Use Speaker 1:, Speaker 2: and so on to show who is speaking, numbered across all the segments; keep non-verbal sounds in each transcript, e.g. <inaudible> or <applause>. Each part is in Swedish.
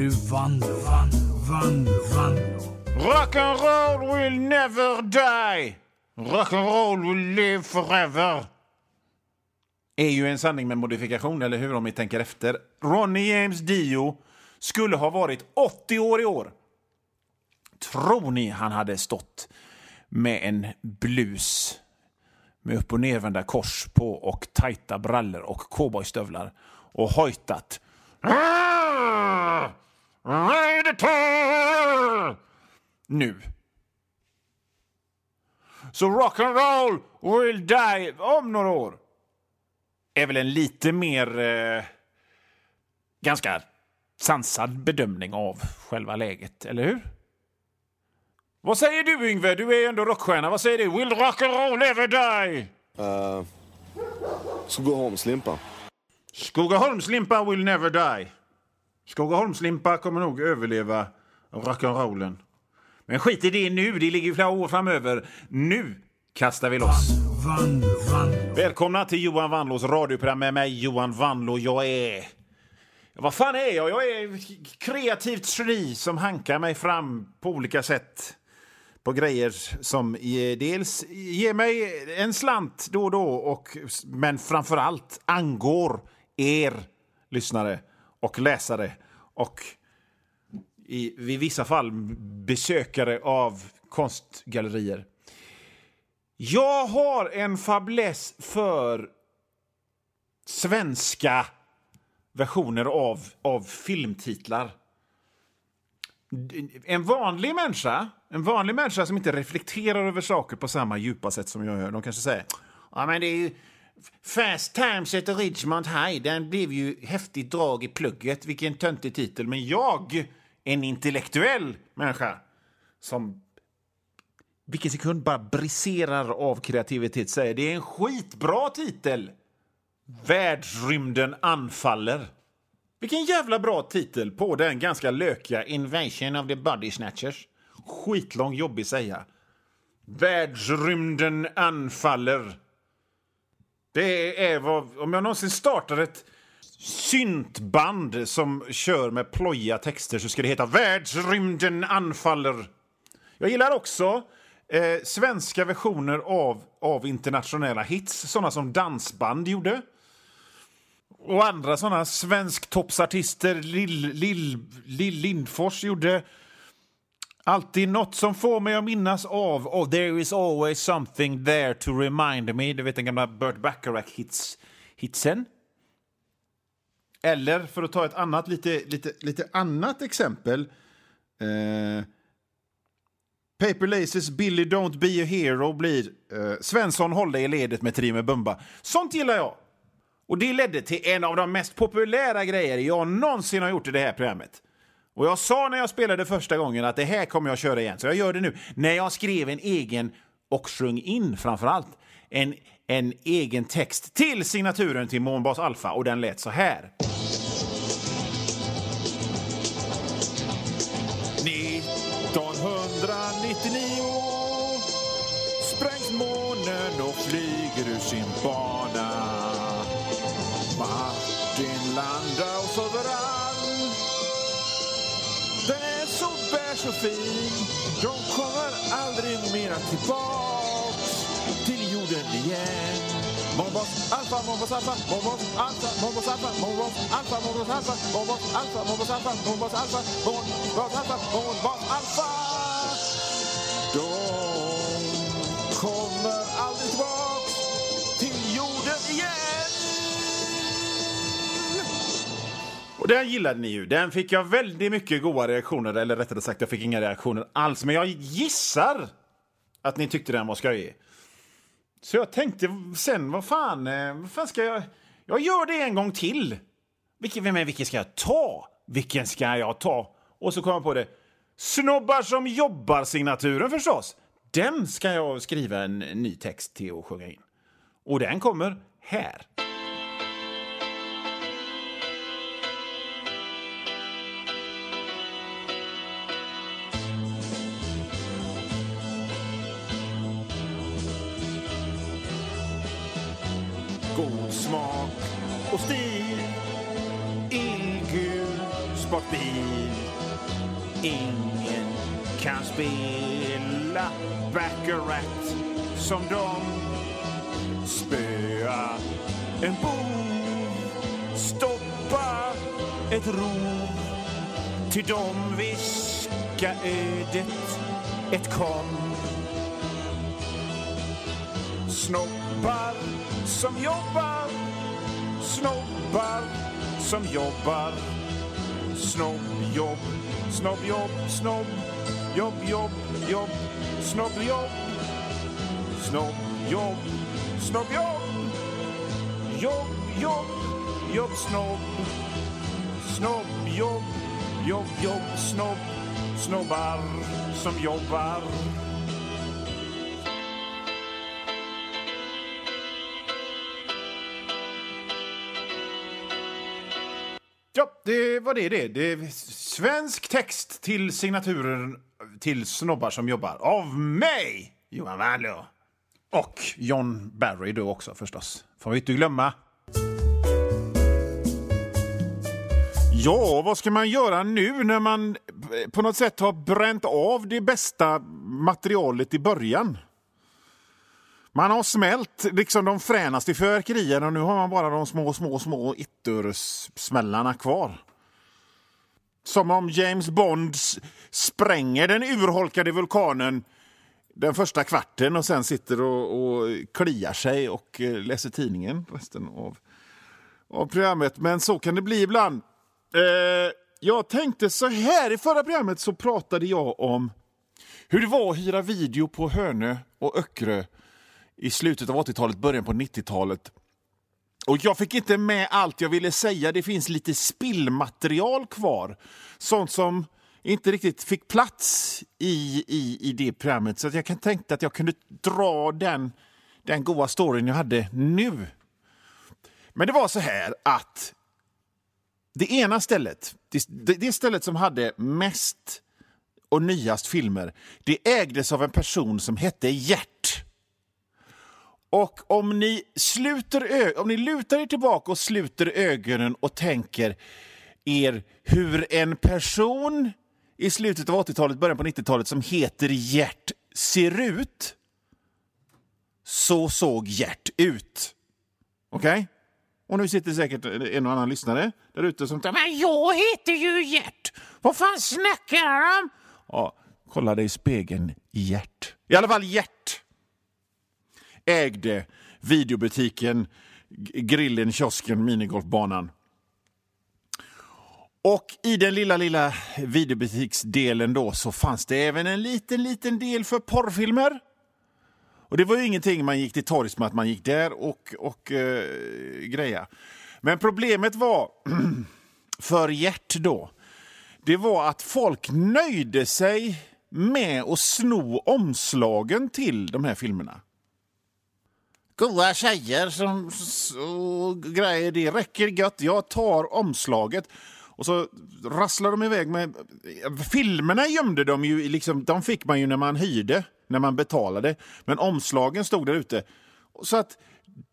Speaker 1: nu Vanlo, Vanlo, Vanlo, Vanlo.
Speaker 2: Rock'n'roll will never die. Rock'n'roll will live forever. Är ju en sanning med modifikation, eller hur? Om ni tänker efter. Ronny James Dio skulle ha varit 80 år i år. Tror ni han hade stått med en blus med upp och nervända kors på och tajta brallor och cowboystövlar och hojtat nu. Så rock'n'roll will die om några år är väl en lite mer eh, ganska sansad bedömning av själva läget, eller hur? Vad säger du Yngve? Du är ju ändå rockstjärna. Vad säger du? Will rock'n'roll ever die?
Speaker 3: Uh, Skogaholmslimpa.
Speaker 2: Skogaholmslimpa will never die. Skogaholmslimpa kommer nog överleva rock'n'rollen. Men skit i det nu, det ligger ju flera år framöver. Nu kastar vi loss.
Speaker 1: Van, van,
Speaker 2: Välkomna till Johan Wanlås radioprogram med mig Johan Wanlå. Jag är... Vad fan är jag? Jag är kreativt geni som hankar mig fram på olika sätt på grejer som dels ger mig en slant då och då och, men framför allt angår er lyssnare och läsare och i, i vissa fall besökare av konstgallerier. Jag har en fäbless för svenska versioner av, av filmtitlar. En vanlig människa, en vanlig människa som inte reflekterar över saker på samma djupa sätt som jag gör, de kanske säger ja, men det är ju Fast Times at Ridgemont High, den blev ju häftigt drag i plugget, vilken töntig titel. Men jag, en intellektuell människa som vilken sekund bara briserar av kreativitet säger det är en skitbra titel. Världsrymden anfaller. Vilken jävla bra titel på den ganska lökiga Invasion of the Body Snatchers. Skitlång, jobbig säga. Världsrymden anfaller. Det är vad, om jag någonsin startar ett syntband som kör med plojiga texter så ska det heta Världsrymden anfaller. Jag gillar också eh, svenska versioner av, av internationella hits, såna som dansband gjorde. Och andra såna svensktoppsartister, Lill, Lill, Lill Lindfors gjorde. Alltid något som får mig att minnas av oh, There is always something there to remind me. Du vet den gamla Burt Bacharach-hitsen. Eller, för att ta ett annat, lite, lite, lite annat exempel. Eh, Paper Laces Billy Don't Be A Hero blir eh, Svensson håll dig i ledet med Trime Bumba. Sånt gillar jag. Och det ledde till en av de mest populära grejer jag någonsin har gjort i det här programmet. Och jag sa när jag spelade första gången att det här kommer jag köra igen, så jag gör det nu. När jag skrev en egen, och sjöng in framför allt, en, en egen text till signaturen till Månbas Alfa. och den lät så här. 1999 sprängs månen och flyger ur sin bana. Är så fin. De kommer aldrig mera tillbaks till jorden igen. Månbas alfa, månbas alfa, månbas alfa, månbas alfa, månbas alfa, månbas alfa, månbas alfa, månbas alfa, månbas alfa, månbas alfa, månbas alfa. De kommer aldrig tillbaks till jorden igen. Den gillade ni ju. Den fick jag väldigt mycket goda reaktioner, eller rättare sagt, jag fick inga reaktioner alls. Men jag gissar att ni tyckte den var skojig. Så jag tänkte sen, vad fan, eh, vad fan ska jag... Jag gör det en gång till. Vilken, men vilken ska jag ta? Vilken ska jag ta? Och så kom jag på det. Snobbar som jobbar-signaturen förstås. Den ska jag skriva en ny text till och sjunga in. Och den kommer här. Och stil Illgul sportbil. Ingen kan spela Baccarat som de. Spöa en bov, stoppa ett rov. Till dem viska ödet ett kom. Snoppar som jobbar, snobbar som jobbar. Snobbjobb, snobbjobb, snobb, jobb, jobb, jobb, snobbjobb. Snobbjobb, snobbjobb, jobb, jobb, jobb, snobb. Snobbjobb, jobb, jobb, snobb, snobbar som jobbar. Det var det det. det är svensk text till signaturen till snobbar som jobbar. Av mig, Johan Wernlöw. Och John Barry då också förstås. Får vi inte glömma. Ja, vad ska man göra nu när man på något sätt har bränt av det bästa materialet i början? Man har smält liksom de fränaste fyrverkerierna och nu har man bara de små, små, små smällarna kvar. Som om James Bond spränger den urholkade vulkanen den första kvarten och sen sitter och, och kliar sig och eh, läser tidningen resten av, av programmet. Men så kan det bli ibland. Eh, jag tänkte så här, i förra programmet så pratade jag om hur det var att hyra video på Hönö och Öckerö i slutet av 80-talet, början på 90-talet. Och jag fick inte med allt jag ville säga. Det finns lite spillmaterial kvar. Sånt som inte riktigt fick plats i, i, i det programmet. Så jag kan att jag kunde dra den, den goda storyn jag hade nu. Men det var så här att det ena stället, det, det stället som hade mest och nyast filmer, det ägdes av en person som hette Gert. Och om ni, sluter om ni lutar er tillbaka och sluter ögonen och tänker er hur en person i slutet av 80-talet, början på 90-talet som heter Gert ser ut. Så såg Gert ut. Okej? Okay? Och nu sitter säkert en och annan lyssnare där ute som tänker Men jag heter ju Gert! Vad fan snackar han om? Ja, kolla dig i spegeln, Gert. I alla fall Gert ägde videobutiken, grillen, kiosken, minigolfbanan. Och i den lilla, lilla videobutiksdelen då så fanns det även en liten, liten del för porrfilmer. Och det var ju ingenting man gick till torgs med att man gick där och, och uh, greja. Men problemet var, <clears throat> för Gert då, det var att folk nöjde sig med att sno omslagen till de här filmerna goa tjejer som, och grejer. Det räcker gött. Jag tar omslaget. Och så rasslar de iväg med... Filmerna gömde de ju, liksom, de fick man ju när man hyrde, när man betalade. Men omslagen stod där ute. Så att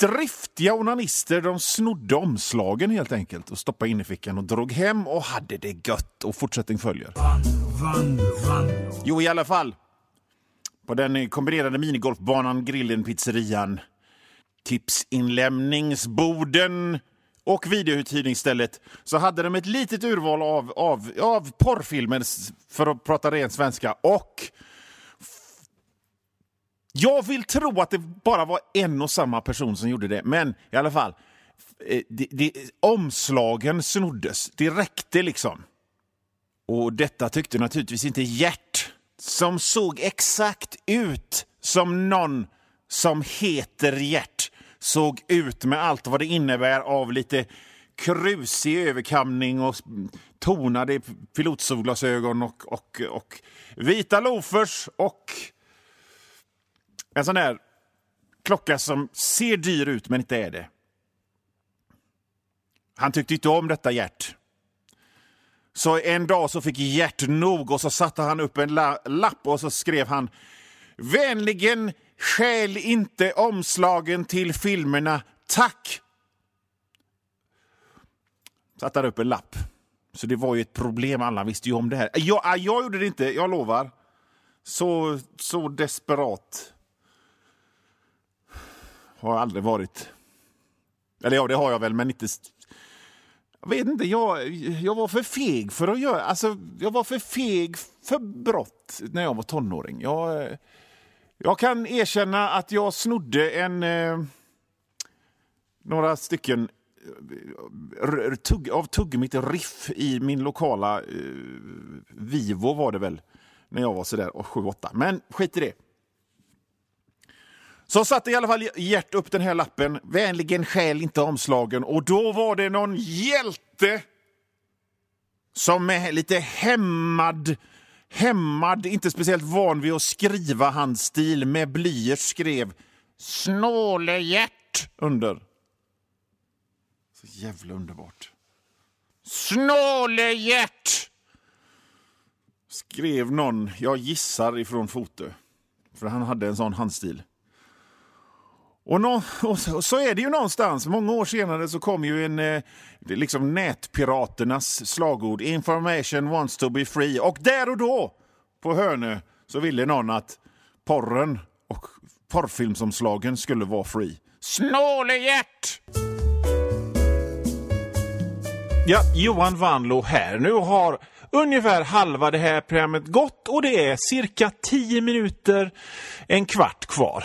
Speaker 2: driftiga onanister de snodde omslagen helt enkelt och stoppade in i fickan och drog hem och hade det gött. Och fortsättning följer.
Speaker 1: Van, van, van.
Speaker 2: Jo, i alla fall. På den kombinerade minigolfbanan, grillen, pizzerian tipsinlämningsborden och videouthyrningsstället så hade de ett litet urval av, av, av porrfilmer, för att prata ren svenska. Och jag vill tro att det bara var en och samma person som gjorde det, men i alla fall. Eh, det, det, omslagen snoddes. Det räckte liksom. Och detta tyckte naturligtvis inte Gert, som såg exakt ut som någon som heter Gert såg ut med allt vad det innebär av lite krusig överkamning och tonade pilotsolglasögon och, och, och vita loafers och en sån där klocka som ser dyr ut men inte är det. Han tyckte inte om detta Gert. Så en dag så fick Gert nog och så satte han upp en la lapp och så skrev han Vänligen Stjäl inte omslagen till filmerna, tack! Satte han upp en lapp Så det var ju ett problem, alla visste ju om det här. Jag, äh, jag gjorde det inte, jag lovar. Så, så desperat har jag aldrig varit. Eller ja, det har jag väl, men inte... Jag vet inte, jag, jag var för feg för att göra... Alltså, jag var för feg för brott när jag var tonåring. Jag, jag kan erkänna att jag snodde en... Eh, några stycken eh, tugg, av tuggummit Riff i min lokala eh, Vivo var det väl när jag var sådär 7-8. Men skit i det. Så satte i alla fall Gert upp den här lappen. Vänligen skäl inte omslagen. Och då var det någon hjälte som med lite hämmad, hämmad, inte speciellt van vid att skriva handstil med blyerts skrev Snålehjärt under. Så jävla underbart. Snålehjärt! Skrev någon, jag gissar ifrån Fotö. För han hade en sån handstil. Och, nå, och, så, och, så, är det ju någonstans. Många år senare så kom ju en eh, liksom nätpiraternas slagord. Information wants to be free. Och där och då, på Hönö, så ville någon att porren och porrfilmsomslagen skulle vara free. Snålehjärt! Ja, Johan Vanlo här. Nu har ungefär halva det här programmet gått och det är cirka tio minuter, en kvart kvar